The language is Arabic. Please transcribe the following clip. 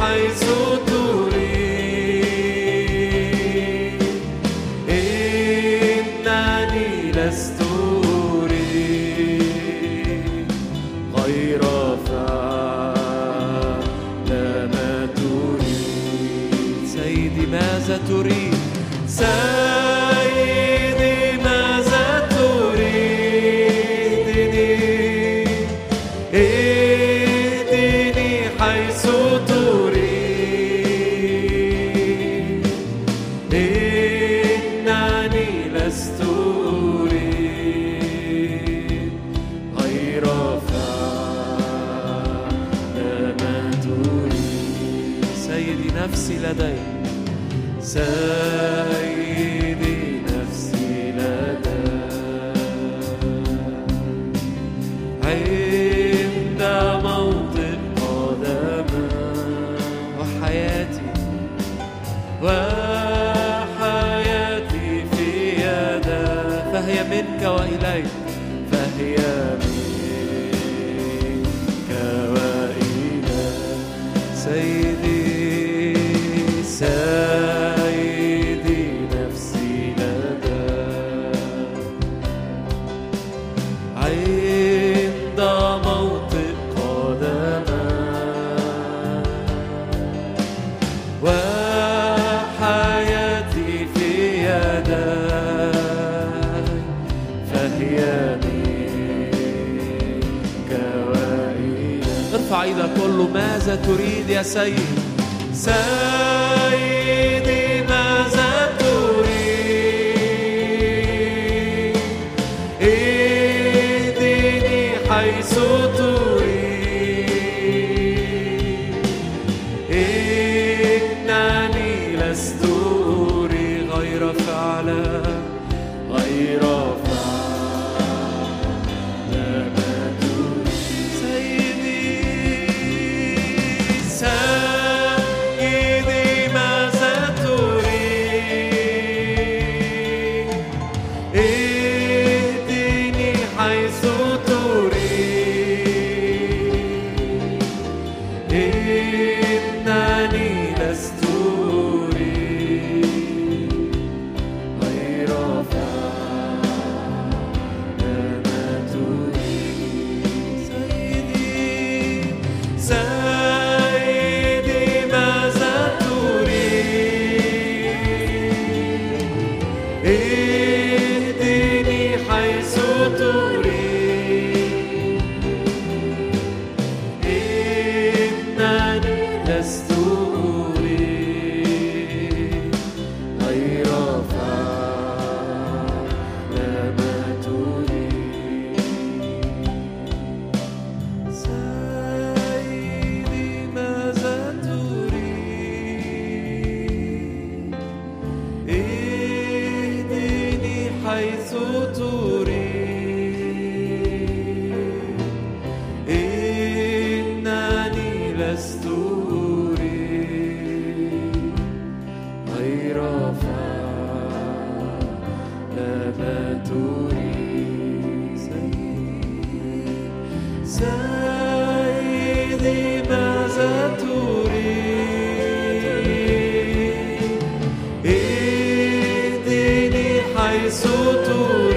حيث تريد. إنني ما تريد. سيدي ماذا تريد؟ سيدي نفسي لديك سيدي نفسي لديك عند موطئ قدمك وحياتي وحياتي في يدك فهي منك وإليك فهي منك ارفع إيدك قول ماذا تريد يا سيد؟ سيدي ماذا تريد؟ اهدني حيث تريد. لست أريد غير فعل سيدي ماذا تريد اهدني حيث تريد